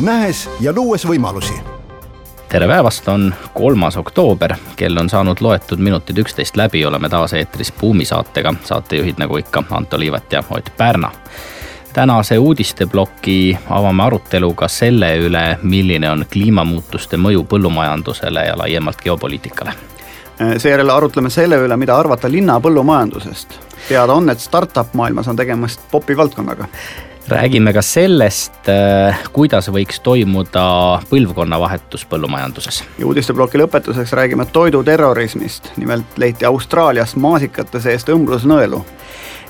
nähes ja luues võimalusi. Tere päevast, on kolmas oktoober, kell on saanud loetud minutid üksteist läbi, oleme taas eetris Buumi saatega, saatejuhid nagu ikka Anto Liivat ja Ott Pärna. tänase uudisteploki avame aruteluga selle üle, milline on kliimamuutuste mõju põllumajandusele ja laiemalt geopoliitikale. Seejärel arutleme selle üle, mida arvata linna põllumajandusest. teada on, et startup maailmas on tegemist popi valdkonnaga räägime ka sellest, äh, kuidas võiks toimuda põlvkonnavahetus põllumajanduses. ja uudisteploki lõpetuseks räägime toiduterrorismist, nimelt leiti Austraalias maasikate seest õmblusnõelu.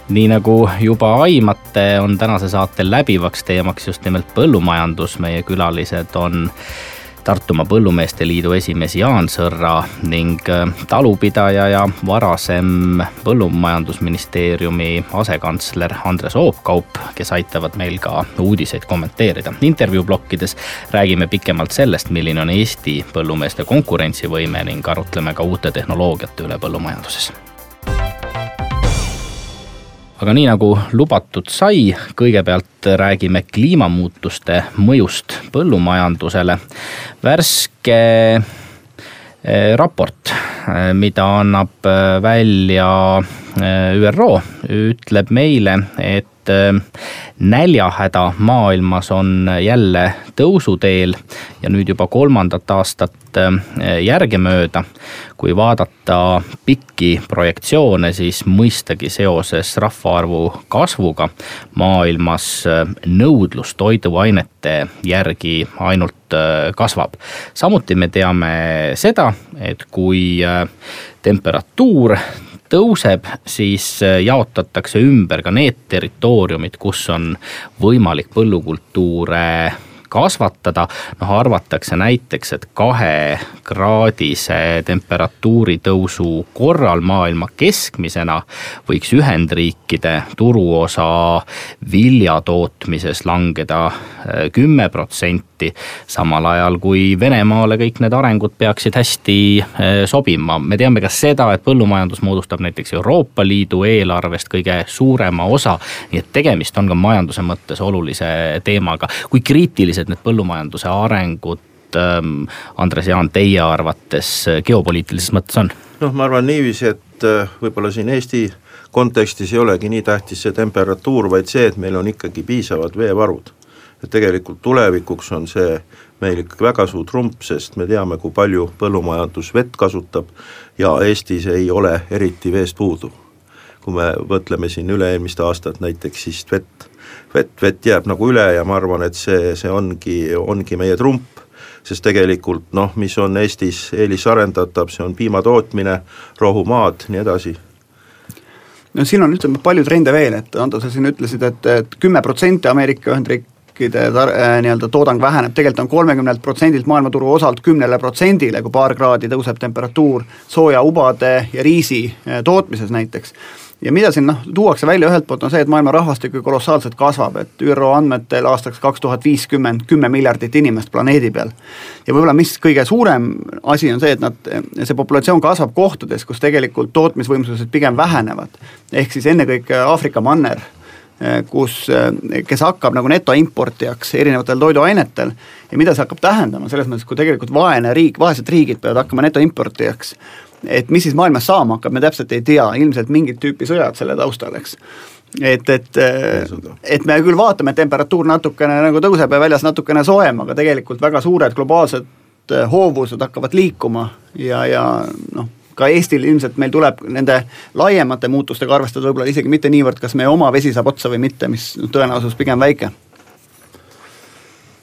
Nii nagu juba aimate, on tänase saate läbivaks teemaks just nimelt põllumajandus, meie külalised on Tartumaa Põllumeeste Liidu esimees Jaan Sõrra ning äh, talupidaja ja varasem Põllumajandusministeeriumi asekantsler Andres Oopkaup, kes aitavad meil ka uudiseid kommenteerida. intervjuublokkides räägime pikemalt sellest, milline on Eesti põllumeeste konkurentsivõime ning arutleme ka uute tehnoloogiate üle põllumajanduses aga nii nagu lubatud sai, kõigepealt räägime kliimamuutuste mõjust põllumajandusele. värske eh, raport, eh, mida annab eh, välja ÜRO, ütleb meile, et näljahäda maailmas on jälle tõusuteel ja nüüd juba kolmandat aastat järgemööda kui vaadata pikki projektsioone, siis mõistagi seoses rahvaarvu kasvuga maailmas äh, nõudlus toiduainete järgi ainult äh, kasvab. samuti me teame seda, et kui äh, temperatuur tõuseb, siis jaotatakse ümber ka need territooriumid, kus on võimalik põllukultuure kasvatada. noh, arvatakse näiteks, et kahekraadise temperatuuri tõusu korral maailma keskmisena võiks Ühendriikide turuosa viljatootmises langeda äh, kümme protsenti. samal ajal kui Venemaale kõik need arengud peaksid hästi äh, sobima. me teame ka seda, et põllumajandus moodustab näiteks Euroopa Liidu eelarvest kõige suurema osa. nii et tegemist on ka majanduse mõttes olulise teemaga. kui kriitilised millised need põllumajanduse arengud ähm, Andres Jaan, teie arvates äh, geopoliitilises mõttes on? noh, ma arvan niiviisi, et äh, võib-olla siin Eesti kontekstis ei olegi nii tähtis see temperatuur, vaid see, et meil on ikkagi piisavad veevarud. et tegelikult tulevikuks on see meil ikkagi väga suur trump, sest me teame, kui palju põllumajandus vett kasutab ja Eestis ei ole eriti veest puudu. Kui me mõtleme siin üle-eelmist aastat näiteks, siis vett vett, vett jääb nagu üle ja ma arvan, et see, see ongi, ongi meie trump, sest tegelikult noh, mis on Eestis eelisarendatav, see on piimatootmine, rohumaad, nii edasi. No siin on ütleme palju trende veel, et Ando, sa siin ütlesid, et, et kümme protsenti Ameerika Ühendriikide tar-, äh, nii-öelda toodang väheneb, tegelikult on kolmekümnelt protsendilt maailmaturu osalt kümnele protsendile, kui paar kraadi tõuseb temperatuur soojaubade ja riisi äh, tootmises näiteks ja mida siin noh, tuuakse välja ühelt poolt on see, et maailma rahvastik ju kolossaalselt kasvab, et ÜRO andmetel aastaks kaks tuhat viiskümmend kümme miljardit inimest planeedi peal. ja võib-olla mis kõige suurem asi on see, et nad, see populatsioon kasvab kohtades, kus tegelikult tootmisvõimsused pigem vähenevad. ehk siis ennekõike Aafrika manner, kus, kes hakkab nagu netoimportijaks erinevatel toiduainetel ja mida see hakkab tähendama, selles mõttes, kui tegelikult vaene riik, vaesed riigid peavad hakkama netoimportijaks et mis siis maailmas saama hakkab, me täpselt ei tea, ilmselt mingit tüüpi sõjad selle taustal, eks. et, et, et me küll vaatame, et temperatuur natukene nagu tõuseb ja väljas natukene soojem, aga tegelikult väga suured globaalsed äh, hoovused hakkavad liikuma ja, ja noh, ka Eestil ilmselt meil tuleb nende laiemate muutustega arvestada võib-olla isegi mitte niivõrd, kas meie oma vesi saab otsa või mitte, mis tõenäosus pigem väike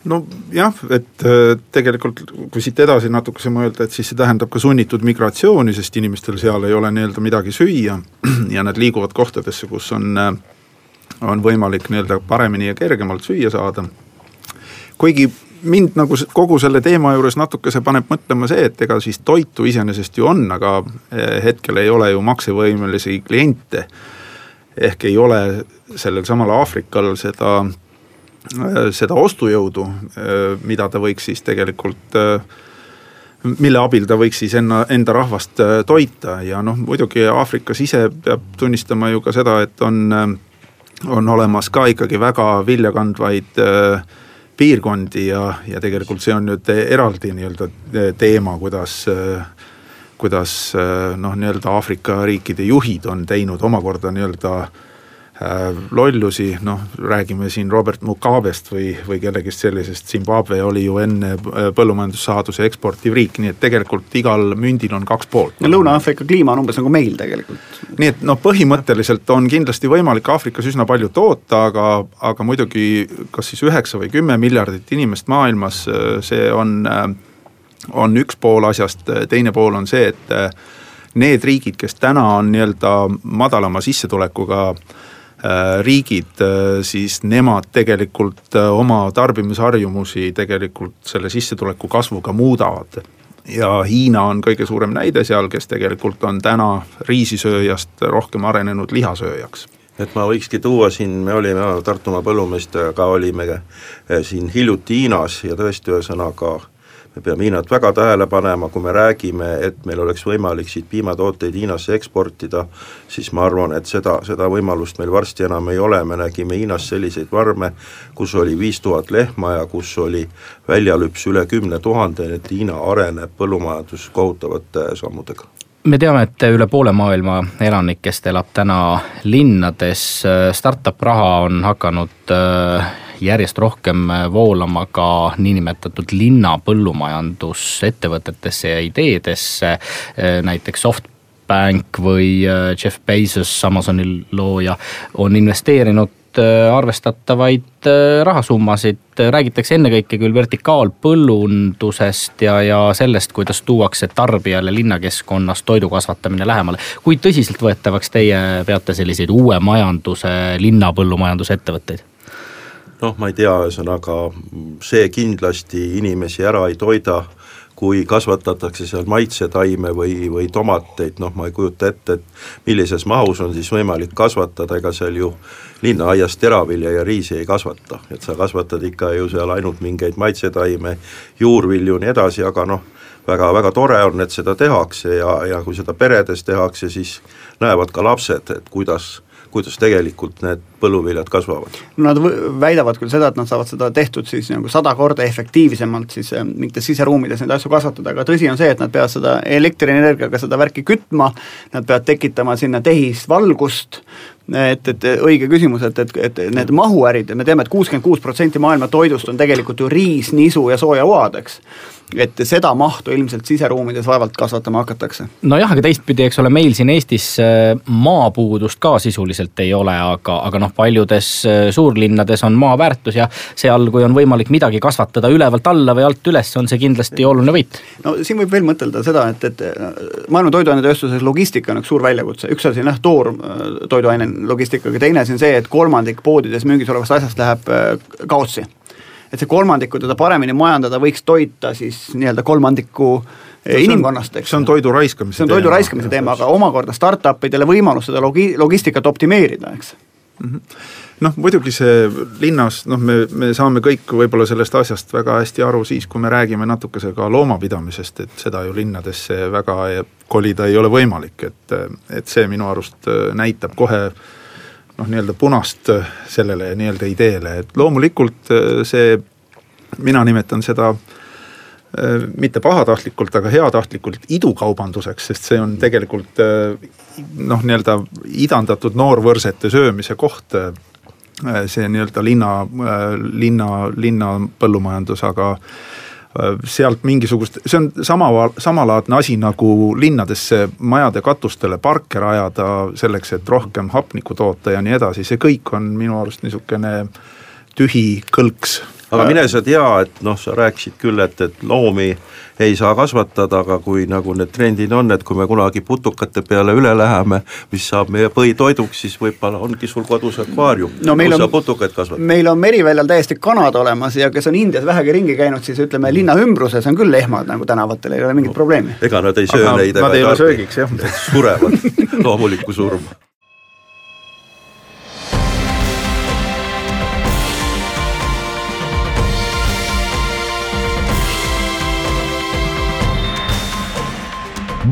nojah, et äh, tegelikult kui siit edasi natukese mõelda, et siis see tähendab ka sunnitud migratsiooni, sest inimestel seal ei ole nii-öelda midagi süüa ja nad liiguvad kohtadesse, kus on, äh, on võimalik nii-öelda paremini ja kergemalt süüa saada. kuigi mind nagu kogu selle teema juures natukese paneb mõtlema see, et ega siis toitu iseenesest ju on, aga eh, hetkel ei ole ju maksevõimelisi kliente. ehk ei ole sellel samal Aafrikal seda, seda ostujõudu, eh, mida ta võiks siis tegelikult mille abil ta võiks siis enna, enda rahvast toita. Ja noh, muidugi Aafrikas ise peab tunnistama ju ka seda, et on, on olemas ka ikkagi väga viljakandvaid äh, piirkondi ja, ja tegelikult see on nüüd eraldi nii-öelda teema, kuidas kuidas noh, nii-öelda Aafrika riikide juhid on teinud omakorda nii-öelda äh, Äh, lollusi, noh räägime siin Robert Mugabest või, või kellegist sellisest, Zimbabwe oli ju enne äh, põllumajandussaaduse eksportiv riik, nii et tegelikult igal mündil on kaks poolt. no Lõuna-Aafrika kliima on umbes nagu meil tegelikult. nii et noh, põhimõtteliselt on kindlasti võimalik Aafrikas üsna palju toota, aga, aga muidugi kas siis üheksa või kümme miljardit inimest maailmas, äh, see on, on üks pool asjast, teine pool on see, et need riigid, kes täna on nii-öelda madalama sissetulekuga äh, Äh, riigid, äh, siis nemad tegelikult äh, oma tarbimisharjumusi tegelikult selle sissetuleku kasvuga muudavad. ja Hiina on kõige suurem näide seal, kes tegelikult on täna riisisööjast rohkem arenenud lihasööjaks et ma võikski tuua siin, me olime Tartumaa põllumeestega, olime siin hiljuti Hiinas ja tõesti, ühesõnaga me peame Hiinat väga tähele panema, kui me räägime, et meil oleks võimalik siit piimatooteid Hiinasse eksportida, siis ma arvan, et seda, seda võimalust meil varsti enam ei ole, me nägime Hiinas selliseid farme, kus oli viis tuhat lehma ja kus oli väljalüps üle kümne tuhande, et Hiina areneb põllumajandus kohutavate sammudega. Me teame, et üle poole maailma elanikest elab täna linnades, startup raha on hakanud äh, järjest rohkem äh, voolama ka niinimetatud linna põllumajandusettevõtetesse ja ideedesse, äh, näiteks SoftBank või äh, Jeff Bezos, Amazoni looja, on investeerinud arvestatavaid rahasummasid, räägitakse ennekõike küll vertikaalpõllundusest ja, ja sellest, kuidas tuuakse tarbijale linnakeskkonnas toidu kasvatamine lähemale. kui tõsiseltvõetavaks teie peate selliseid uue majanduse, linnapõllumajandusettevõtteid? Noh, ma ei tea, ühesõnaga see kindlasti inimesi ära ei toida, kui kasvatatakse seal maitsetaime või, või tomateid, noh ma ei kujuta ette, et millises mahus on siis võimalik kasvatada, ega seal ju linnaaias teravilja ja riisi ei kasvata, et sa kasvatad ikka ju seal ainult mingeid maitsetaime, juurvilju, nii edasi, aga noh, väga, väga tore on, et seda tehakse ja, ja kui seda peredes tehakse, siis näevad ka lapsed, et kuidas kuidas tegelikult need põlluviljad kasvavad? Nad väidavad küll seda, et nad saavad seda tehtud siis nagu sada korda efektiivsemalt siis äh, mingites siseruumides neid asju kasvatada, aga tõsi on see, et nad peavad seda elektrienergiaga seda värki kütma, nad peavad tekitama sinna tehisvalgust, et, et õige küsimus, et, et, et need mahuärid, me teame et, et kuuskümmend kuus protsenti maailma toidust on tegelikult ju riis, nisu ja soojaoad, eks et seda mahtu ilmselt siseruumides vaevalt kasvatama hakatakse. nojah, aga teistpidi, eks ole, meil siin Eestis äh, maapuudust ka sisuliselt ei ole, aga, aga noh, paljudes äh, suurlinnades on maa väärtus ja seal, kui on võimalik midagi kasvatada ülevalt alla või alt üles, on see kindlasti oluline võit. no siin võib veel mõtelda seda, et, et äh, maailma toiduainetööstuses logistika on üks suur väljakutse, üks asi on jah, toortoiduaine logistikaga, teine asi on see, et kolmandik poodides müügis olevast asjast läheb kaotsi et see kolmandikku teda paremini majandada võiks toita siis nii-öelda kolmandiku inimkonnast, eks. see on toidu raiskamise see on toidu raiskamise teema, aga omakorda startup idele võimalus seda logi-, logistikat optimeerida, eks mm. -hmm noh, muidugi see linnas, noh, me, me saame kõik võib-olla sellest asjast väga hästi aru siis, kui me räägime natukese ka loomapidamisest, et seda ju linnadesse väga kolida ei ole võimalik, et, et see minu arust näitab kohe noh, nii-öelda punast sellele nii-öelda ideele, et loomulikult see, mina nimetan seda mitte pahatahtlikult, aga heatahtlikult idukaubanduseks, sest see on tegelikult noh, nii-öelda idandatud noorvõrsete söömise koht. See nii-öelda linna, linna, linna põllumajandus, aga Äh, sealt mingisugust, see on sama, samalaadne asi nagu linnadesse majade katustele parke rajada selleks, et rohkem hapnikku toota ja nii edasi, see kõik on minu arust niisugune tühi kõlks aga mine sa tea, et noh, sa rääkisid küll, et, et loomi ei saa kasvatada, aga kui nagu need trendid on, et kui me kunagi putukate peale üle läheme, mis saab meie põhitoiduks, siis võib-olla ongi sul kodus akvaarium no, kus on, sa putukaid kasvatad. meil on meriväljal täiesti kanad olemas ja kes on Indias vähegi ringi käinud, siis ütleme, linna ümbruses on küll lehmad nagu tänavatel, ei ole mingit probleemi. ega nad ei söö aga neid nad ei ole söögiks, jah. surevad loomulikku surma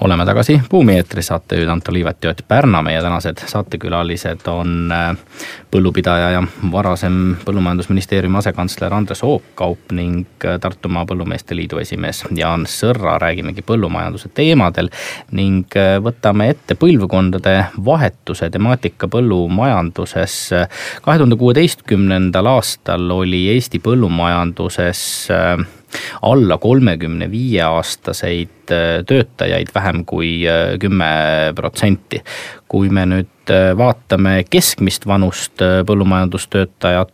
oleme tagasi Buumi eetris, saatejuhid Anto Liivet ja Ott Pärna, meie tänased saatekülalised on äh, põllupidaja ja varasem Põllumajandusministeeriumi asekantsler Andres Oopkaup ning äh, Tartumaa Põllumeeste Liidu esimees Jaan Sõrra, räägimegi põllumajanduse teemadel ning äh, võtame ette põlvkondade vahetuse temaatika põllumajanduses. kahe tuhande kuueteistkümnendal aastal oli Eesti põllumajanduses alla kolmekümne viie aastaseid äh, töötajaid vähem kui äh, kümme protsenti. kui me nüüd äh, vaatame keskmist vanust põllumajandustöötajate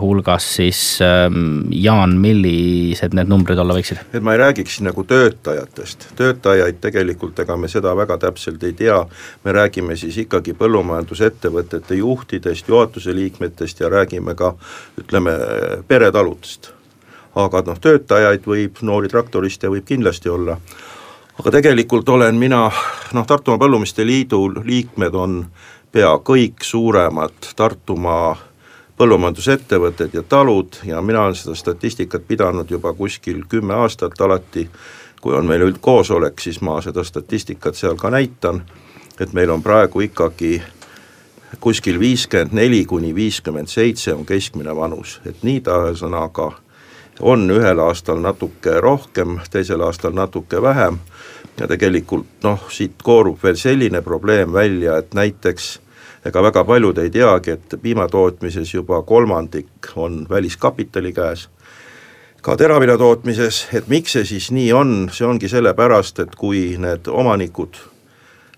hulgas, siis ähm, Jaan, millised need numbrid olla võiksid? et ma ei räägiks nagu töötajatest, töötajaid tegelikult ega me seda väga täpselt ei tea, me räägime siis ikkagi põllumajandusettevõtete juhtidest, juhatuse liikmetest ja räägime ka ütleme, peretaludest aga noh, töötajaid võib, noori traktoriste võib kindlasti olla. aga tegelikult olen mina, noh Tartumaa Põllumeeste Liidu liikmed on pea kõik suuremad Tartumaa põllumajandusettevõtted ja talud ja mina olen seda statistikat pidanud juba kuskil kümme aastat alati, kui on meil üldkoosolek, siis ma seda statistikat seal ka näitan, et meil on praegu ikkagi kuskil viiskümmend neli kuni viiskümmend seitse on keskmine vanus, et nii ta ühesõnaga on ühel aastal natuke rohkem, teisel aastal natuke vähem ja tegelikult noh, siit koorub veel selline probleem välja, et näiteks ega väga paljud ei teagi, et piimatootmises juba kolmandik on väliskapitali käes, ka teravilja tootmises, et miks see siis nii on, see ongi sellepärast, et kui need omanikud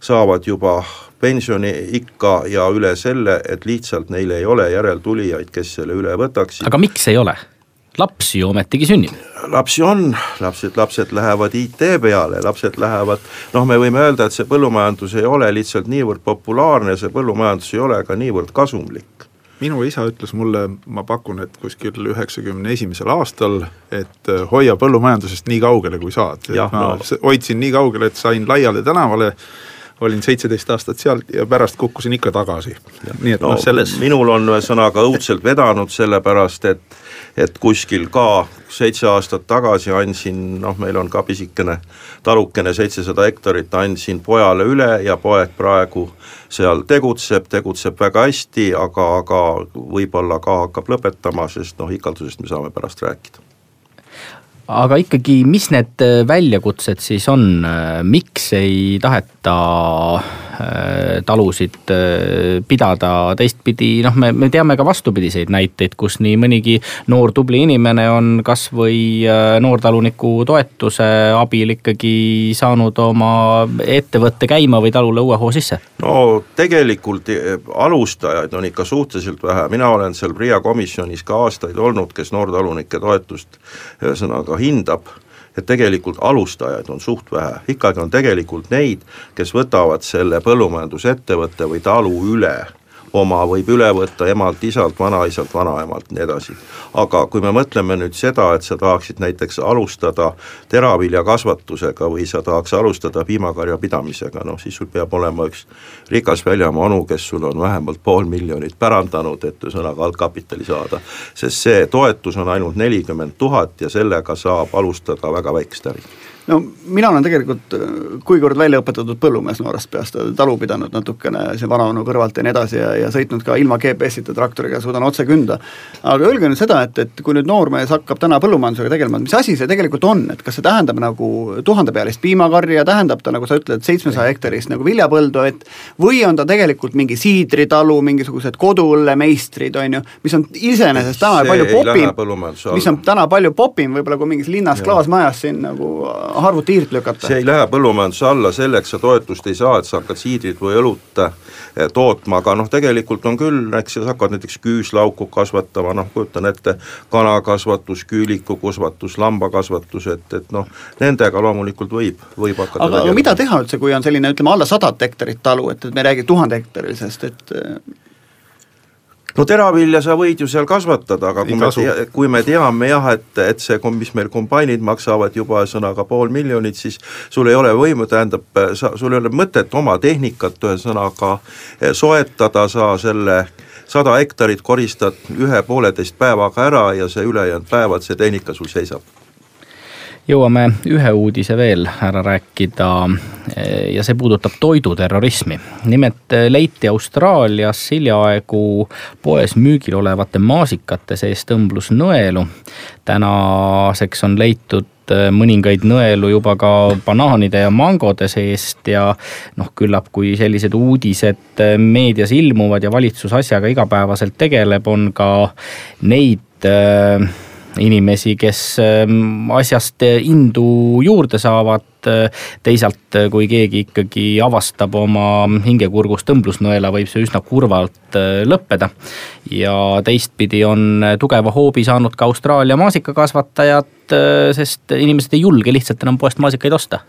saavad juba pensioniikka ja üle selle, et lihtsalt neil ei ole järeltulijaid, kes selle üle võtaksid. aga miks ei ole? Lapsi ju ometigi sünnib. lapsi on, lapsed, lapsed lähevad IT peale, lapsed lähevad, noh, me võime öelda, et see põllumajandus ei ole lihtsalt niivõrd populaarne, see põllumajandus ei ole ka niivõrd kasumlik minu isa ütles mulle, ma pakun, et kuskil üheksakümne esimesel aastal, et äh, hoia põllumajandusest nii kaugele, kui saad. ma no. hoidsin nii kaugele, et sain laiale tänavale olin seitseteist aastat seal ja pärast kukkusin ikka tagasi. nii et no, noh, selles minul on ühesõnaga õudselt vedanud, sellepärast et et kuskil ka seitse aastat tagasi andsin, noh, meil on ka pisikene talukene, seitsesada hektarit, andsin pojale üle ja poeg praegu seal tegutseb, tegutseb väga hästi, aga, aga võib-olla ka hakkab lõpetama, sest noh, ikaldusest me saame pärast rääkida. Aga ikkagi, mis need väljakutsed siis on, miks ei taheta Äh, talusid äh, pidada, teistpidi noh, me, me teame ka vastupidiseid näiteid, kus nii mõnigi noor tubli inimene on kasvõi äh, noortaluniku toetuse abil ikkagi saanud oma ettevõtte käima või talule uue hoo sisse? no tegelikult alustajaid on ikka suhteliselt vähe, mina olen seal PRIA komisjonis ka aastaid olnud, kes noortalunike toetust ühesõnaga hindab et tegelikult alustajaid on suht vähe, ikkagi on tegelikult neid, kes võtavad selle põllumajandusettevõtte või talu üle oma võib üle võtta emalt, isalt, vanaisalt, vanaemalt, nii edasi. aga kui me mõtleme nüüd seda, et sa tahaksid näiteks alustada teraviljakasvatusega või sa tahaks alustada piimakarja pidamisega, noh siis sul peab olema üks rikas väljamaa onu, kes sul on vähemalt pool miljonit pärandanud, et ühesõnaga algkapitali saada. sest see toetus on ainult nelikümmend tuhat ja sellega saab alustada väga väikest äri no mina olen tegelikult kuivõrd välja õpetatud põllumees noorest peast, talu pidanud natukene siin vanaonu kõrvalt ja nii edasi ja, ja sõitnud ka ilma GPS-ita traktoriga, suudan otse künda. aga öelge nüüd seda, et, et kui nüüd noormees hakkab täna põllumajandusega tegelema, mis asi see tegelikult on, et kas see tähendab nagu tuhandepealist piimakarja, tähendab ta, nagu sa ütled, seitsmesaja hektarist nagu viljapõldu, et või on ta tegelikult mingi siidritalu, mingisugused koduõllemeistrid, on ju, mis on iseenesest täna palju popim, mis on täna palju popim võib-olla kui mingis linnas klaasmajas siin nagu harvu tiirt lükata. see ei lähe põllumajanduse alla, selleks sa toetust ei saa, et sa hakkad siidrit või õlut eh, tootma, aga noh, tegelikult on küll, eks sa hakkad näiteks küüslauku kasvatama, noh kujutan ette, kanakasvatus, küülikukasvatus, lambakasvatus, et, et noh, nendega loomulikult võib, võib hakata aga, aga mida teha üldse, kui on selline, ütleme alla sadat hektarit talu, et, et me ei räägi tuhande hektarilisest, et no teravilja sa võid ju seal kasvatada, aga kui me, kui me teame jah, et, et see, mis meil kombainid maksavad juba ühesõnaga pool miljonit, siis sul ei ole võimu, tähendab, sa, sul ei ole mõtet oma tehnikat ühesõnaga eh, soetada, sa selle sada hektarit koristad ühe-pooleteist päevaga ära ja see ülejäänud päevad, see tehnika sul seisab jõuame ühe uudise veel ära rääkida eh, ja see puudutab toiduterrorismi. nimelt eh, leiti Austraalias hiljaaegu poes müügil olevate maasikate sees tõmblusnõelu. tänaseks on leitud eh, mõningaid nõelu juba ka banaanide ja mangode seest ja noh, küllap kui sellised uudised meedias ilmuvad ja valitsus asjaga igapäevaselt tegeleb, on ka neid äh, inimesi, kes ähm, asjast indu juurde saavad. teisalt, kui keegi ikkagi avastab oma hingekurgus tõmblusnõela, võib see üsna kurvalt äh, lõppeda. ja teistpidi on tugeva hoobi saanud ka Austraalia maasikakasvatajad, äh, sest inimesed ei julge lihtsalt enam poest maasikaid osta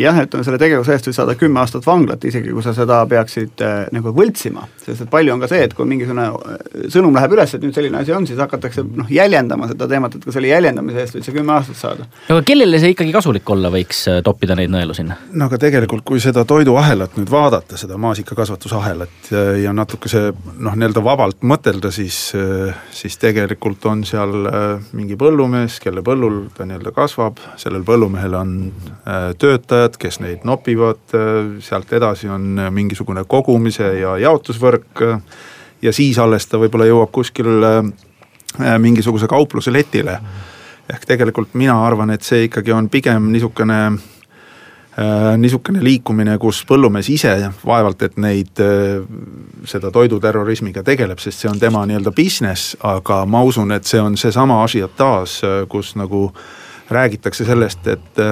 jah, ütleme selle tegevuse eest võib saada kümme aastat vanglat, isegi kui sa seda peaksid äh, nagu võltsima. sest et palju on ka see, et kui mingisugune äh, sõnum läheb üles, et nüüd selline asi on, siis hakatakse noh, jäljendama seda teemat, et ka selle jäljendamise eest võid sa kümme aastat saada. aga kellele see ikkagi kasulik olla võiks äh, toppida neid nõelu sinna? no aga tegelikult, kui seda toiduahelat nüüd vaadata, seda maasikakasvatusahelat ja, ja natuke see noh, nii-öelda vabalt mõtelda, siis, siis tegelikult on seal mingi põllumees, kelle põllul ta nii-öelda kasvab, sellel põllumehel on töötajad, töötajad, kes neid nopivad, sealt edasi on mingisugune kogumise ja jaotusvõrk ja siis alles ta võib-olla jõuab kuskil äh, mingisuguse kaupluse letile. ehk tegelikult mina arvan, et see ikkagi on pigem niisugune äh, niisugune liikumine, kus põllumees ise vaevalt, et neid, äh, seda toiduterrorismiga tegeleb, sest see on tema nii-öelda business, aga ma usun, et see on seesama asiotaaž, kus nagu räägitakse sellest, et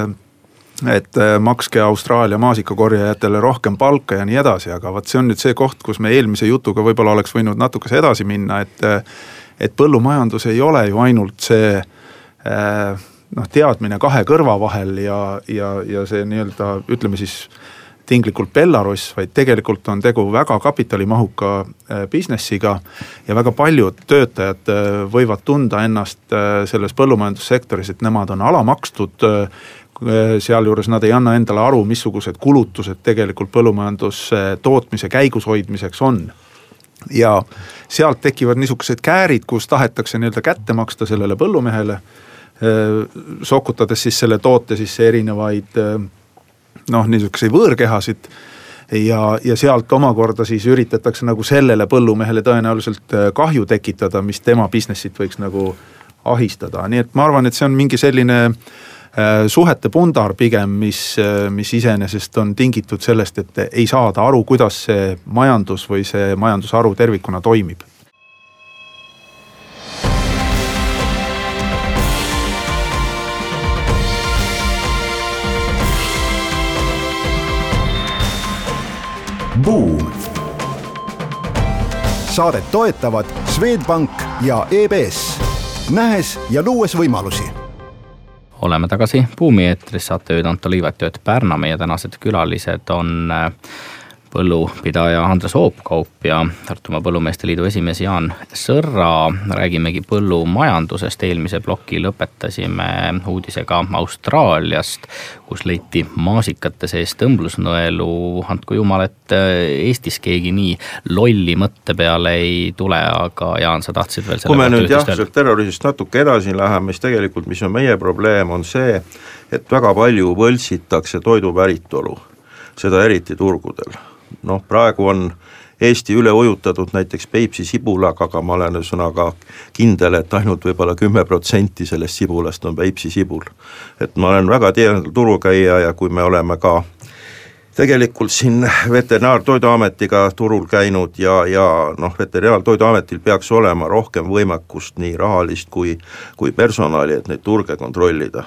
et äh, makske Austraalia maasikakorjajatele rohkem palka ja nii edasi, aga vot see on nüüd see koht, kus me eelmise jutuga võib-olla oleks võinud natukese edasi minna, et. et põllumajandus ei ole ju ainult see äh, noh, teadmine kahe kõrva vahel ja, ja, ja see nii-öelda ütleme siis tinglikult Belarus, vaid tegelikult on tegu väga kapitalimahuka äh, business'iga. ja väga paljud töötajad võivad tunda ennast selles põllumajandussektoris, et nemad on alamakstud Äh, sealjuures nad ei anna endale aru, missugused kulutused tegelikult põllumajandustootmise käigus hoidmiseks on ja sealt tekivad niisugused käärid, kus tahetakse nii-öelda kätte maksta sellele põllumehele. Äh, sokutades siis selle toote sisse erinevaid äh, noh, niisuguseid võõrkehasid. ja, ja sealt omakorda siis üritatakse nagu sellele põllumehele tõenäoliselt kahju tekitada, mis tema business'it võiks nagu ahistada, nii et ma arvan, et see on mingi selline suhete pundar pigem, mis, äh, mis iseenesest on tingitud sellest, et ei saada aru, kuidas see majandus või see majandusharu tervikuna toimib. Buum. saadet toetavad Swedbank ja EBS, nähes ja luues võimalusi oleme tagasi Buumi eetris, saatejuhid Anto Liivet ja Ott Pärna, meie tänased külalised on äh, põllupidaja Andres Oopkaup ja Tartumaa Põllumeeste Liidu esimees Jaan Sõrra. räägimegi põllumajandusest, eelmise ploki lõpetasime uudisega Austraaliast, kus leiti maasikate sees tõmblusnõelu. andku jumal, et äh, Eestis keegi nii lolli mõtte peale ei tule, aga Jaan, sa tahtsid veel kui me nüüd jah, sealt terrorismist natuke edasi läheme, siis tegelikult, mis on meie probleem, on see, et väga palju võltsitakse toidu päritolu, seda eriti turgudel noh, praegu on Eesti üle ujutatud näiteks Peipsi sibulaga, aga ma olen ühesõnaga kindel, et ainult võib-olla kümme protsenti sellest sibulast on Peipsi sibul. et ma olen väga tihedal turukäija ja kui me oleme ka tegelikult siin Veterinaar-Toiduametiga turul käinud ja, ja noh, Veterinaar-Toiduametil peaks olema rohkem võimekust, nii rahalist kui, kui personali, et neid turge kontrollida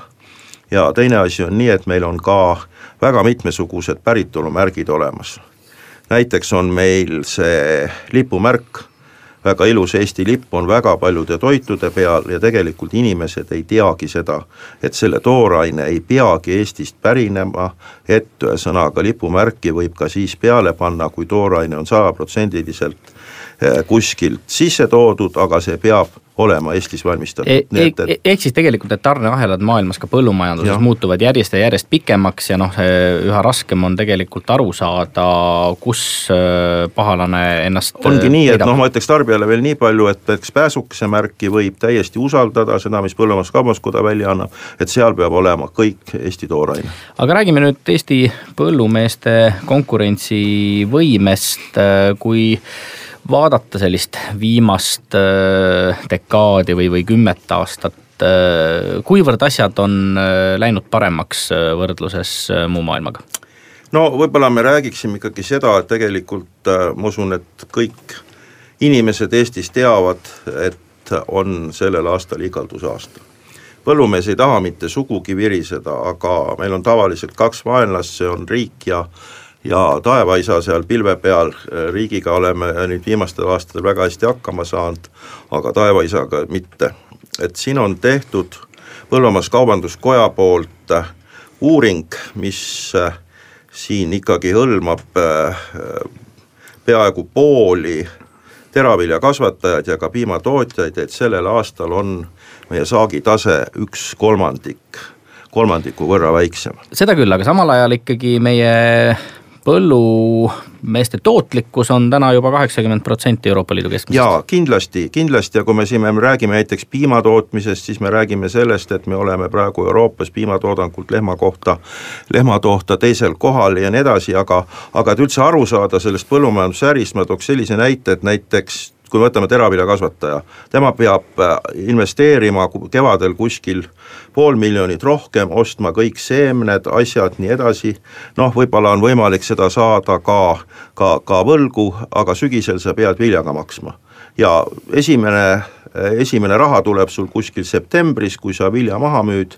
ja teine asi on nii, et meil on ka väga mitmesugused päritolumärgid olemas. Näiteks on meil see lipumärk väga ilus Eesti lipp on väga paljude toitude peal ja tegelikult inimesed ei teagi seda, et selle tooraine ei peagi Eestist pärinema, et ühesõnaga lipumärki võib ka siis peale panna, kui tooraine on sajaprotsendiliselt kuskilt sisse toodud, aga see peab olema Eestis valmistatud e. E et... ehk siis tegelikult need tarneahelad maailmas ka põllumajanduses ja. muutuvad järjest ja järjest pikemaks ja noh, üha raskem on tegelikult aru saada, kus äh, pahalane ennast ongi nii, et noh, ma ütleks tarbijale veel nii palju, et näiteks pääsukese märki võib täiesti usaldada, seda, mis Põllumajandus-Kaubanduskoda välja annab, et seal peab olema kõik Eesti tooraine. aga räägime nüüd Eesti põllumeeste konkurentsivõimest, kui vaadata sellist viimast äh, dekaadi või, või kümmet aastat, äh, kuivõrd asjad on äh, läinud paremaks võrdluses muu maailmaga? no võib-olla me räägiksime ikkagi seda, et tegelikult ma usun, et kõik inimesed Eestis teavad, et on sellel aastal igaldusaasta. põllumees ei taha mitte sugugi viriseda, aga meil on tavaliselt kaks vaenlast, see on riik ja ja taevaisa seal pilve peal, äh, riigiga oleme nüüd viimastel aastatel väga hästi hakkama saanud, aga taevaisaga mitte. et siin on tehtud Põllumajandus-Kaubanduskoja poolt äh, uuring, mis äh, siin ikkagi hõlmab peaaegu pooli teraviljakasvatajaid ja ka piimatootjaid, et sellel aastal on meie saagitase üks kolmandik kolmandiku võrra väiksem. seda küll, aga samal ajal ikkagi meie põllumeeste tootlikkus on täna juba kaheksakümmend protsenti Euroopa Liidu keskmisest. jaa, kindlasti, kindlasti ja kui me siin me räägime näiteks piimatootmisest, siis me räägime sellest, et me oleme praegu Euroopas piimatoodangult lehma kohta, lehmatoota teisel kohal ja nii edasi, aga aga et üldse aru saada sellest põllumajandusärist, ma tooks sellise näite, et näiteks kui võtame teraviljakasvataja, tema peab äh, investeerima kevadel kuskil pool miljonit rohkem, ostma kõik seemned, asjad, nii edasi, noh, võib-olla on võimalik seda saada ka, ka, ka võlgu, aga sügisel sa pead viljaga maksma. ja esimene esimene raha tuleb sul kuskil septembris, kui sa vilja maha müüd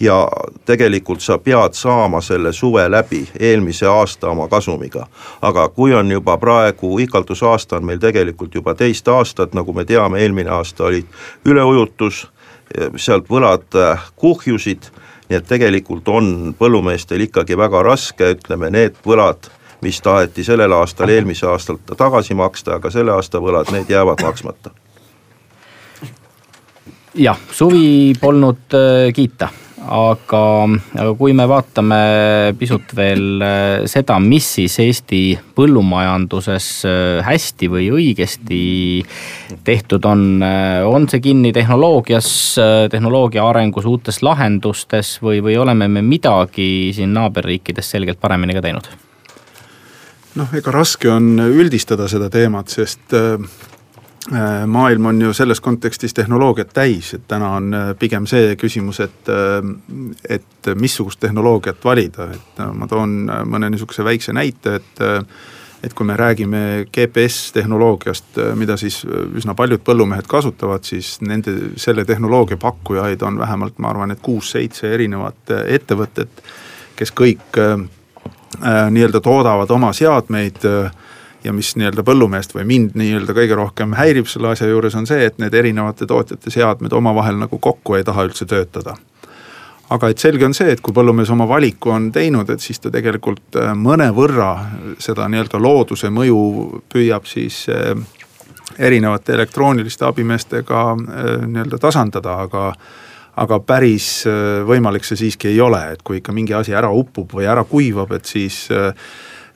ja tegelikult sa pead saama selle suve läbi eelmise aasta oma kasumiga. aga kui on juba praegu, ikaldusaasta on meil tegelikult juba teist aastat, nagu me teame, eelmine aasta oli üleujutus, sealt võlad äh, kuhjusid, nii et tegelikult on põllumeestel ikkagi väga raske, ütleme need võlad, mis taheti sellel aastal, eelmise aastal tagasi maksta, aga selle aasta võlad, need jäävad maksmata jah, suvi polnud äh, kiita, aga, aga kui me vaatame pisut veel äh, seda, mis siis Eesti põllumajanduses äh, hästi või õigesti tehtud on, on see kinni tehnoloogias, tehnoloogia arengus, uutes lahendustes või, või oleme me midagi siin naaberriikides selgelt paremini ka teinud? noh, ega raske on üldistada seda teemat, sest maailm on ju selles kontekstis tehnoloogiat täis, et täna on äh, pigem see küsimus, et, äh, et missugust tehnoloogiat valida, et ma toon mõne niisuguse väikse näite, et et kui me räägime GPS-tehnoloogiast, mida siis üsna paljud põllumehed kasutavad, siis nende, selle tehnoloogia pakkujaid on vähemalt, ma arvan, et kuus-seitse erinevat ettevõtet, kes kõik äh, nii-öelda toodavad oma seadmeid äh, ja mis nii-öelda põllumeest või mind nii-öelda kõige rohkem häirib selle asja juures, on see, et need erinevate tootjate seadmed omavahel nagu kokku ei taha üldse töötada. aga et selge on see, et kui põllumees oma valiku on teinud, et siis ta tegelikult äh, mõnevõrra seda nii-öelda looduse mõju püüab siis äh, erinevate elektrooniliste abimeestega äh, nii-öelda tasandada, aga aga päris võimalik see siiski ei ole, et kui ikka mingi asi ära upub või ära kuivab, et siis äh,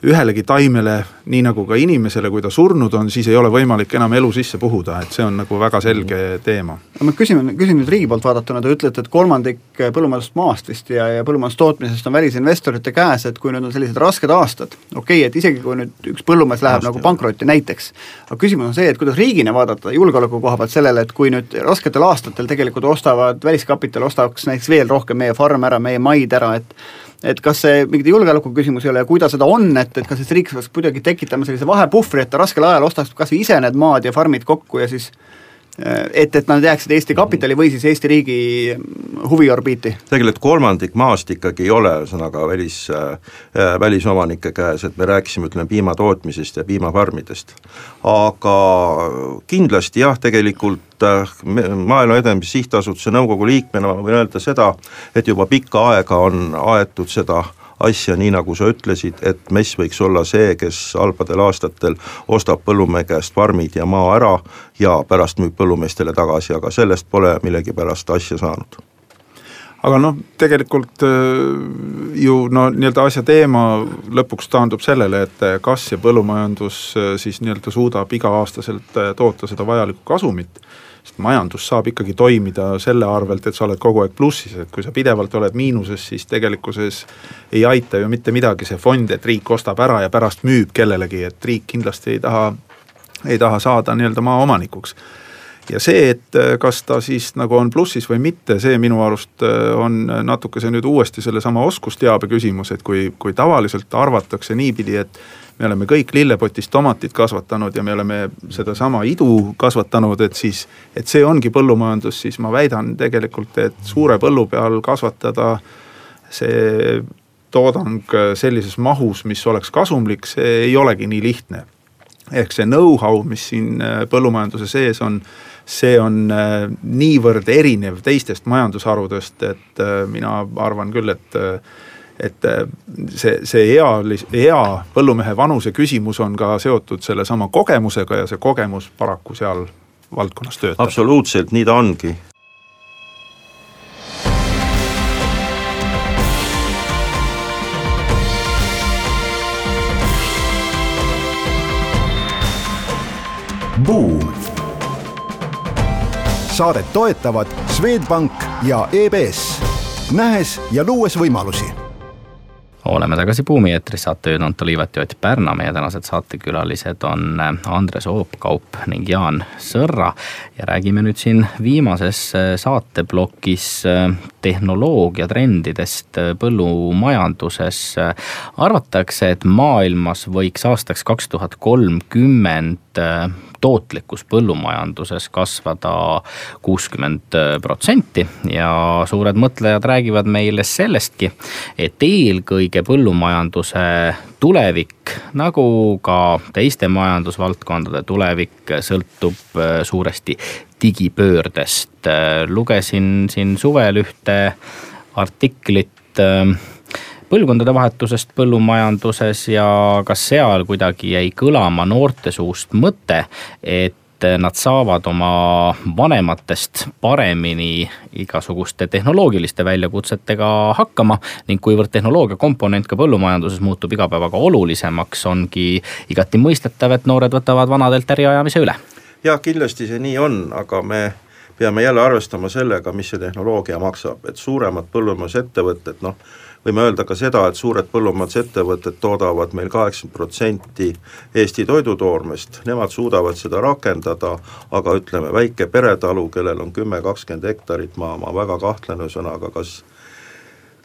ühelegi taimele, nii nagu ka inimesele, kui ta surnud on, siis ei ole võimalik enam elu sisse puhuda, et see on nagu väga selge teema. no ma küsin, küsin nüüd riigi poolt vaadatuna, te ütlete, et kolmandik põllumajandusest maast vist ja, ja põllumajandustootmisest on välisinvestorite käes, et kui nüüd on sellised rasked aastad, okei okay,, et isegi kui nüüd üks põllumees läheb Aasti, nagu pankrotti näiteks, aga küsimus on see, et kuidas riigina vaadata julgeoleku koha pealt sellele, et kui nüüd rasketel aastatel tegelikult ostavad, väliskapital ostaks näiteks veel rohkem meie farme ära, meie maid ära, et et kas see mingi julgeoleku küsimus ei ole ja kui ta seda on, et, et kas siis riik peaks kuidagi tekitama sellise vahepuhvri, et ta raskel ajal ostaks kas või ise need maad ja farmid kokku ja siis et, et nad jääksid Eesti kapitali või siis Eesti riigi huviorbiiti? tegelikult kolmandik maast ikkagi ei ole ühesõnaga välis äh,, välisomanike käes, et me rääkisime, ütleme piimatootmisest ja piimafarmidest. aga kindlasti jah, tegelikult äh, Maaelu Edendamise Sihtasutuse nõukogu liikmena ma võin öelda seda, et juba pikka aega on aetud seda asja, nii nagu sa ütlesid, et MES võiks olla see, kes halbadel aastatel ostab põllumehe käest farmid ja maa ära ja pärast müüb põllumeestele tagasi, aga sellest pole millegipärast asja saanud. Aga noh, tegelikult äh, ju no nii-öelda asja teema lõpuks taandub sellele, et kas see põllumajandus äh, siis nii-öelda suudab iga-aastaselt äh, toota seda vajalikku kasumit sest majandus saab ikkagi toimida selle arvelt, et sa oled kogu aeg plussis, et kui sa pidevalt oled miinuses, siis tegelikkuses ei aita ju mitte midagi see fond, et riik ostab ära ja pärast müüb kellelegi, et riik kindlasti ei taha, ei taha saada nii-öelda maaomanikuks ja see, et kas ta siis nagu on plussis või mitte, see minu arust on natukese nüüd uuesti sellesama oskusteabe küsimus, et kui, kui tavaliselt arvatakse niipidi, et me oleme kõik lillepotis tomatit kasvatanud ja me oleme sedasama idu kasvatanud, et siis, et see ongi põllumajandus, siis ma väidan tegelikult, et suure põllu peal kasvatada see toodang sellises mahus, mis oleks kasumlik, see ei olegi nii lihtne. ehk see know-how, mis siin äh, põllumajanduse sees on, see on äh, niivõrd erinev teistest majandusharudest, et äh, mina arvan küll, et et äh, see, see ealis-, hea põllumehe vanuse küsimus on ka seotud sellesama kogemusega ja see kogemus paraku seal valdkonnas töötab. absoluutselt, nii ta ongi. Buum. saadet toetavad Swedbank ja EBS, nähes ja luues võimalusi oleme tagasi Buumi eetris, saatejuhid Anto Liivet ja Ott Pärna, meie tänased saatekülalised on äh, Andres Oopkaup ning Jaan Sõrra. ja räägime nüüd siin viimases äh, saateplokis äh, tehnoloogiatrendidest põllumajanduses. arvatakse, et maailmas võiks aastaks kaks tuhat kolmkümmend tootlikkus põllumajanduses kasvada kuuskümmend protsenti ja suured mõtlejad räägivad meile sellestki, et eelkõige põllumajanduse tulevik, nagu ka teiste majandusvaldkondade tulevik, sõltub äh, suuresti digipöördest. lugesin siin suvel ühte artiklit äh, põlvkondade vahetusest põllumajanduses ja ka seal kuidagi jäi kõlama noorte suust mõte, et nad saavad oma vanematest paremini igasuguste tehnoloogiliste väljakutsetega hakkama. ning kuivõrd tehnoloogia komponent ka põllumajanduses muutub iga päevaga olulisemaks, ongi igati mõistetav, et noored võtavad vanadelt äriajamise üle. jah, kindlasti see nii on, aga me peame jälle arvestama sellega, mis see tehnoloogia maksab, et suuremad põllumajandusettevõtted, noh võime öelda ka seda, et suured põllumajandusettevõtted toodavad meil kaheksakümmend protsenti Eesti toidutoormest, nemad suudavad seda rakendada, aga ütleme, väike peretalu, kellel on kümme, kakskümmend hektarit maa, ma väga kahtlen ühesõnaga, kas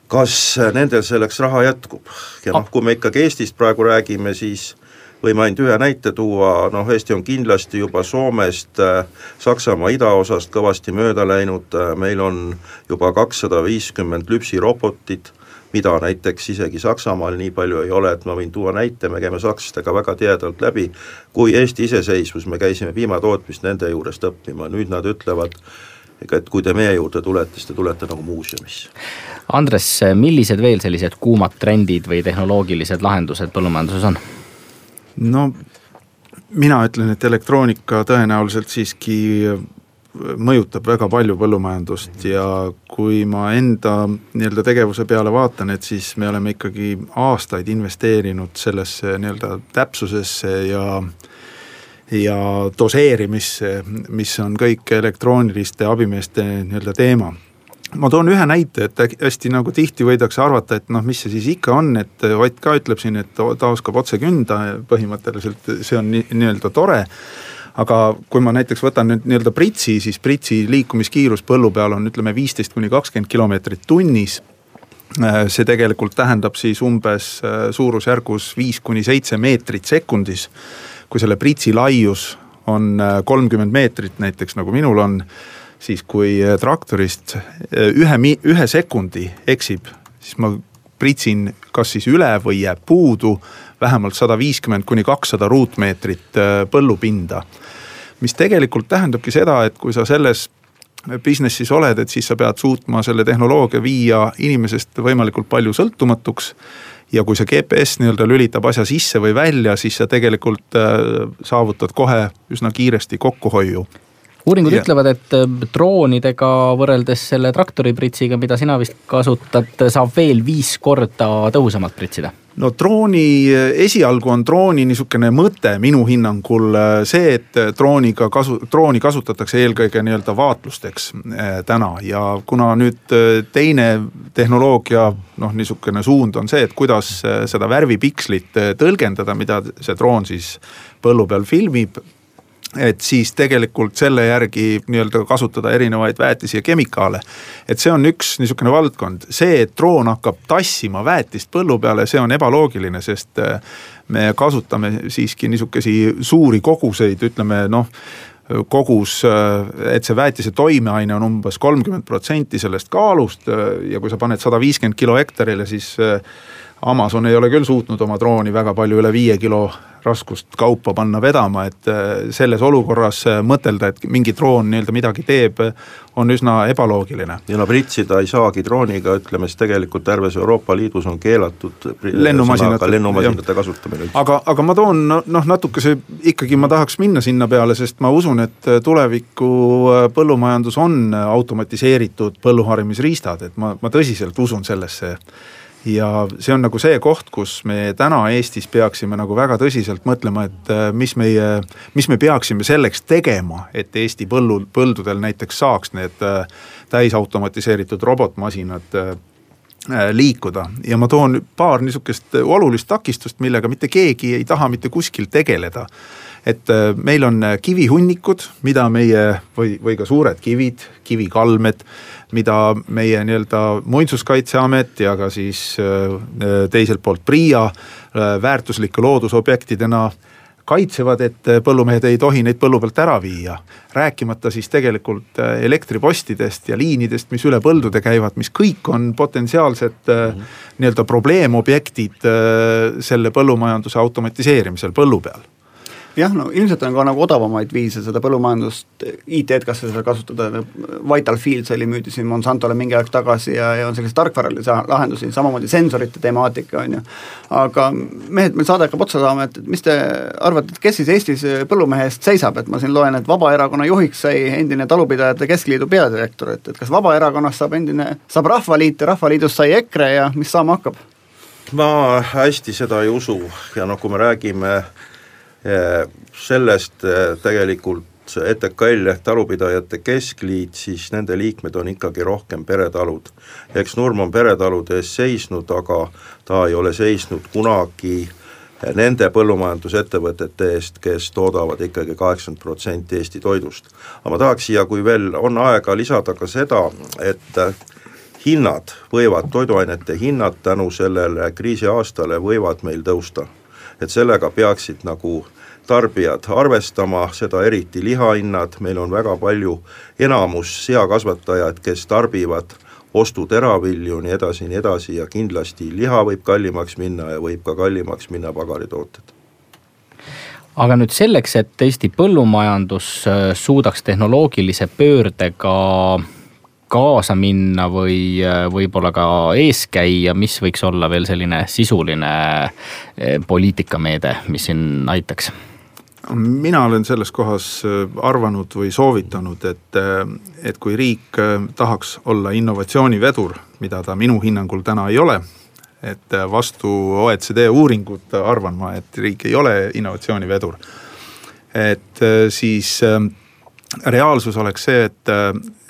kas nendel selleks raha jätkub. Ja noh, kui me ikkagi Eestist praegu räägime, siis võime ainult ühe näite tuua, noh Eesti on kindlasti juba Soomest, Saksamaa idaosast kõvasti mööda läinud, meil on juba kakssada viiskümmend lüpsirobotit, mida näiteks isegi Saksamaal nii palju ei ole, et ma võin tuua näite, me käime sakslastega väga tihedalt läbi, kui Eesti iseseisvus, me käisime piimatootmist nende juurest õppima, nüüd nad ütlevad, ega et kui te meie juurde tulete, siis te tulete nagu muuseumisse. Andres, millised veel sellised kuumad trendid või tehnoloogilised lahendused põllumajanduses on? no mina ütlen, et elektroonika tõenäoliselt siiski mõjutab väga palju põllumajandust ja kui ma enda nii-öelda tegevuse peale vaatan, et siis me oleme ikkagi aastaid investeerinud sellesse nii-öelda täpsusesse ja ja doseerimisse, mis on kõik elektrooniliste abimeeste nii-öelda teema. Ma toon ühe näite, et hästi nagu tihti võidakse arvata, et noh, mis see siis ikka on, et Ott ka ütleb siin, et ta oskab otse künda, põhimõtteliselt see on nii-öelda tore aga kui ma näiteks võtan nüüd nii-öelda pritsi, siis pritsi liikumiskiirus põllu peal on ütleme viisteist kuni kakskümmend kilomeetrit tunnis. Äh, see tegelikult tähendab siis umbes äh, suurusjärgus viis kuni seitse meetrit sekundis. kui selle pritsi laius on kolmkümmend meetrit näiteks nagu minul on, siis kui traktorist ühe, ühe sekundi eksib, siis ma pritsin kas siis üle või jääb puudu vähemalt sada viiskümmend kuni kakssada ruutmeetrit põllupinda. mis tegelikult tähendabki seda, et kui sa selles business'is oled, et siis sa pead suutma selle tehnoloogia viia inimesest võimalikult palju sõltumatuks ja kui see GPS nii-öelda lülitab asja sisse või välja, siis sa tegelikult äh, saavutad kohe üsna kiiresti kokkuhoiu uuringud yeah. ütlevad, et äh, droonidega võrreldes selle traktoripritsiga, mida sina vist kasutad, saab veel viis korda tõhusamalt pritsida no drooni, esialgu on drooni niisugune mõte minu hinnangul äh, see, et drooniga kasu, drooni kasutatakse eelkõige nii-öelda vaatlusteks täna. Ja kuna nüüd teine tehnoloogia noh, niisugune suund on see, et kuidas seda värvipikslit tõlgendada, mida see droon siis põllu peal filmib et siis tegelikult selle järgi nii-öelda kasutada erinevaid väetisi ja kemikaale. et see on üks niisugune valdkond, see, et droon hakkab tassima väetist põllu peale, see on ebaloogiline, sest äh, me kasutame siiski niisugesi suuri koguseid, ütleme noh kogus, äh, et see väetise toimeaine on umbes kolmkümmend protsenti sellest kaalust äh, ja kui sa paned sada viiskümmend kilo hektarile, siis Amazon ei ole küll suutnud oma drooni väga palju üle viie kilo raskust kaupa panna vedama, et äh, selles olukorras äh, mõtelda, et mingi droon nii-öelda midagi teeb, on üsna ebaloogiline. ja no pritsida ei saagi drooniga, ütleme siis tegelikult terves Euroopa Liidus on keelatud lennumasinate, lennumasinate kasutamine aga, aga ma toon noh, natukese ikkagi ma tahaks minna sinna peale, sest ma usun, et tuleviku äh, põllumajandus on automatiseeritud põlluharimisriistad, et ma, ma tõsiselt usun sellesse ja see on nagu see koht, kus me täna Eestis peaksime nagu väga tõsiselt mõtlema, et äh, mis meie, mis me peaksime selleks tegema, et Eesti põllu, põldudel näiteks saaks need äh, täisautomatiseeritud robotmasinad äh, liikuda. Ja ma toon paar niisugust olulist takistust, millega mitte keegi ei taha mitte kuskil tegeleda et meil on kivihunnikud, mida meie või, või ka suured kivid, kivikalmed mida meie nii-öelda muinsuskaitseamet ja ka siis äh, teiselt poolt PRIA äh, väärtuslike loodusobjektidena kaitsevad, et põllumehed ei tohi neid põllu pealt ära viia. rääkimata siis tegelikult äh, elektripostidest ja liinidest, mis üle põldude käivad, mis kõik on potentsiaalsed mm -hmm. nii-öelda probleemobjektid selle põllumajanduse automatiseerimisel põllu peal jah, no ilmselt on ka nagu odavamaid viise seda põllumajandust, IT-d kas seda kasutada, Vital Fields oli, müüdi siin Monsantole mingi aeg tagasi ja, ja on selliseid tarkvaralisi lahendusi, samamoodi sensorite temaatika, on ju. aga mehed, meil saade hakkab otsa saama, et, mis te arvate, et kes siis Eestis põllumehe eest seisab, et ma siin loen, et Vabaerakonna juhiks sai endine Talupidajate Keskliidu peadirektor, et, et kas Vabaerakonnast saab endine, saab Rahvaliit ja Rahvaliidust sai EKRE ja mis saama hakkab? ma hästi seda ei usu ja noh, kui me räägime sellest eh, tegelikult ETKL ehk Talupidajate Keskliit, siis nende liikmed on ikkagi rohkem peretalud. eks Nurm on peretalude eest seisnud, aga ta ei ole seisnud kunagi nende põllumajandusettevõtete eest, kes toodavad ikkagi kaheksakümmend protsenti Eesti toidust. aga ma tahaks siia, kui veel on aega, lisada ka seda, et hinnad võivad, toiduainete hinnad tänu sellele kriisiaastale võivad meil tõusta et sellega peaksid nagu tarbijad arvestama, seda eriti lihahinnad, meil on väga palju, enamus seakasvatajaid, kes tarbivad ostuteravilju, nii edasi, nii edasi ja kindlasti liha võib kallimaks minna ja võib ka kallimaks minna pagaritooted aga nüüd selleks, et Eesti põllumajandus äh, suudaks tehnoloogilise pöördega kaasa minna või äh, võib-olla ka ees käia, mis võiks olla veel selline sisuline äh, poliitikameede, mis siin aitaks? mina olen selles kohas äh, arvanud või soovitanud, et, et kui riik tahaks olla innovatsioonivedur, mida ta minu hinnangul täna ei ole, et vastu OECD uuringut arvan ma, et riik ei ole innovatsioonivedur. et siis reaalsus oleks see, et,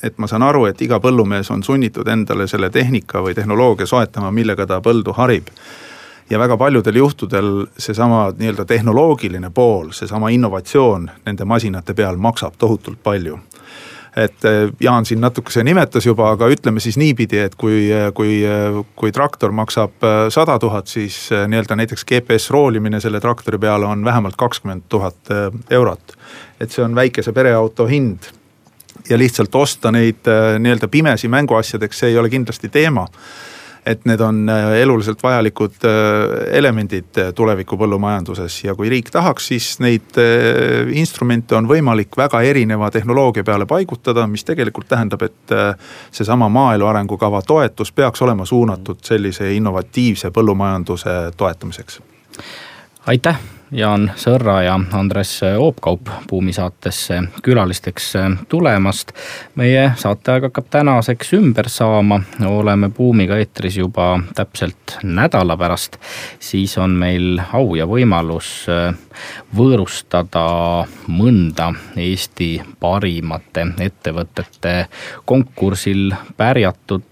et ma saan aru, et iga põllumees on sunnitud endale selle tehnika või tehnoloogia soetama, millega ta põldu harib. ja väga paljudel juhtudel seesama nii-öelda tehnoloogiline pool, seesama innovatsioon nende masinate peal maksab tohutult palju et äh, Jaan siin natukese nimetas juba, aga ütleme siis niipidi, et kui, kui, kui traktor maksab sada tuhat, siis nii-öelda näiteks GPS roolimine selle traktori peale on vähemalt kakskümmend tuhat eurot. Et see on väikese pereauto hind. ja lihtsalt osta neid nii-öelda pimesi mänguasjadeks, see ei ole kindlasti teema. et need on äh, eluliselt vajalikud äh, elemendid äh, tuleviku põllumajanduses ja kui riik tahaks, siis neid instrumente on võimalik väga erineva tehnoloogia peale paigutada, mis tegelikult tähendab, et seesama maaelu arengukava toetus peaks olema suunatud sellise innovatiivse põllumajanduse toetamiseks. aitäh Jaan Sõrra ja Andres Oopkaup Buumi saatesse külalisteks tulemast. meie saateaeg hakkab tänaseks ümber saama, oleme Buumiga eetris juba täpselt nädala pärast. siis on meil au ja võimalus võõrustada mõnda Eesti parimate ettevõtete konkursil pärjatud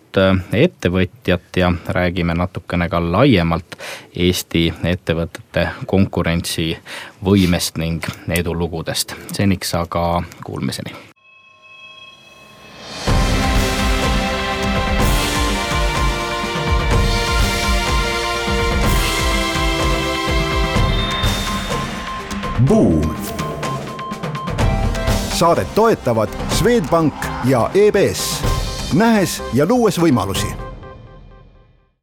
ettevõtjat ja räägime natukene ka laiemalt Eesti ettevõtete konkurentsivõimest ning edulugudest. seniks aga kuulmiseni. Buum. saadet toetavad Swedbank ja EBS nähes ja luues võimalusi